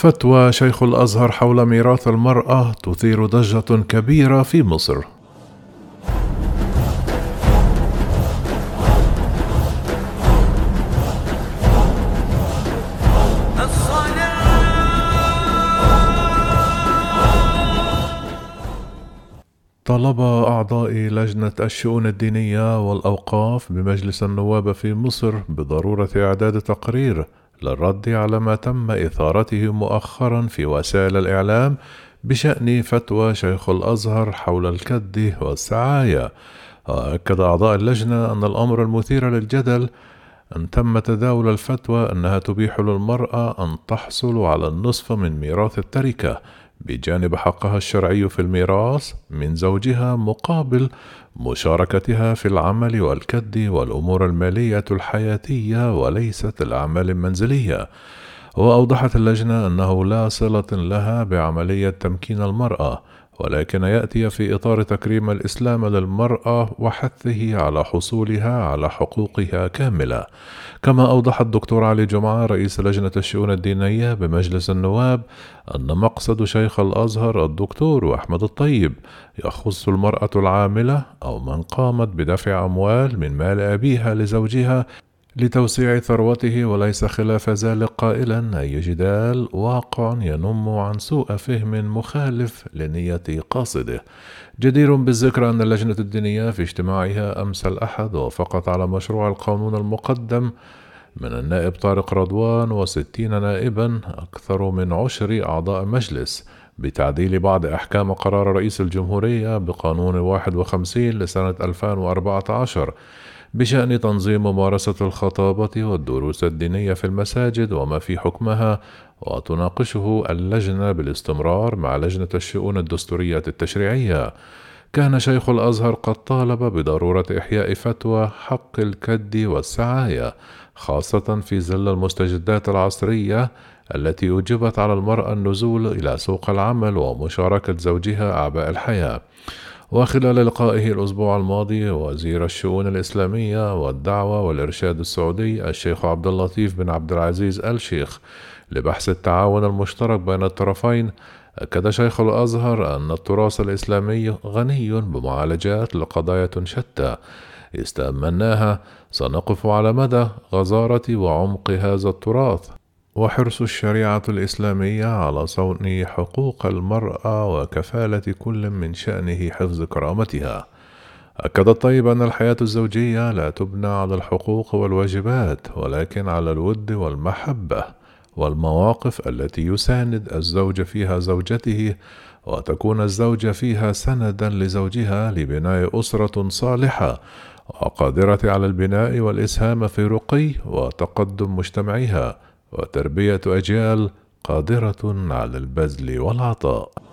فتوى شيخ الأزهر حول ميراث المرأة تثير ضجة كبيرة في مصر. طلب أعضاء لجنة الشؤون الدينية والأوقاف بمجلس النواب في مصر بضرورة إعداد تقرير للرد على ما تم إثارته مؤخرا في وسائل الإعلام بشأن فتوى شيخ الأزهر حول الكد والسعاية وأكد أعضاء اللجنة أن الأمر المثير للجدل أن تم تداول الفتوى أنها تبيح للمرأة أن تحصل على النصف من ميراث التركة بجانب حقها الشرعي في الميراث من زوجها مقابل مشاركتها في العمل والكد والأمور المالية الحياتية وليست الأعمال المنزلية. وأوضحت اللجنة أنه لا صلة لها بعملية تمكين المرأة ولكن يأتي في إطار تكريم الإسلام للمرأة وحثه على حصولها على حقوقها كاملة. كما أوضح الدكتور علي جمعة رئيس لجنة الشؤون الدينية بمجلس النواب أن مقصد شيخ الأزهر الدكتور أحمد الطيب يخص المرأة العاملة أو من قامت بدفع أموال من مال أبيها لزوجها لتوسيع ثروته وليس خلاف ذلك قائلا. أي جدال واقع ينم عن سوء فهم مخالف لنية قاصده. جدير بالذكر أن اللجنة الدينية في اجتماعها أمس الأحد وافقت على مشروع القانون المقدم من النائب طارق رضوان وستين نائبا أكثر من عشر أعضاء مجلس. بتعديل بعض أحكام قرار رئيس الجمهورية بقانون 51 لسنة 2014 بشأن تنظيم ممارسة الخطابة والدروس الدينية في المساجد وما في حكمها وتناقشه اللجنة بالاستمرار مع لجنة الشؤون الدستورية التشريعية. كان شيخ الأزهر قد طالب بضرورة إحياء فتوى حق الكد والسعاية خاصة في ظل المستجدات العصرية التي أوجبت على المرأة النزول إلى سوق العمل ومشاركة زوجها أعباء الحياة. وخلال لقائه الأسبوع الماضي وزير الشؤون الإسلامية والدعوة والإرشاد السعودي الشيخ عبد اللطيف بن عبد العزيز آل شيخ لبحث التعاون المشترك بين الطرفين أكد شيخ الأزهر أن التراث الإسلامي غني بمعالجات لقضايا شتى استأمناها. سنقف على مدى غزارة وعمق هذا التراث. وحرص الشريعة الإسلامية على صون حقوق المرأة وكفالة كل من شأنه حفظ كرامتها. أكد الطيب أن الحياة الزوجية لا تبنى على الحقوق والواجبات ولكن على الود والمحبة والمواقف التي يساند الزوج فيها زوجته وتكون الزوجة فيها سندا لزوجها لبناء أسرة صالحة وقادرة على البناء والإسهام في رقي وتقدم مجتمعها وتربية أجيال قادرة على البذل والعطاء.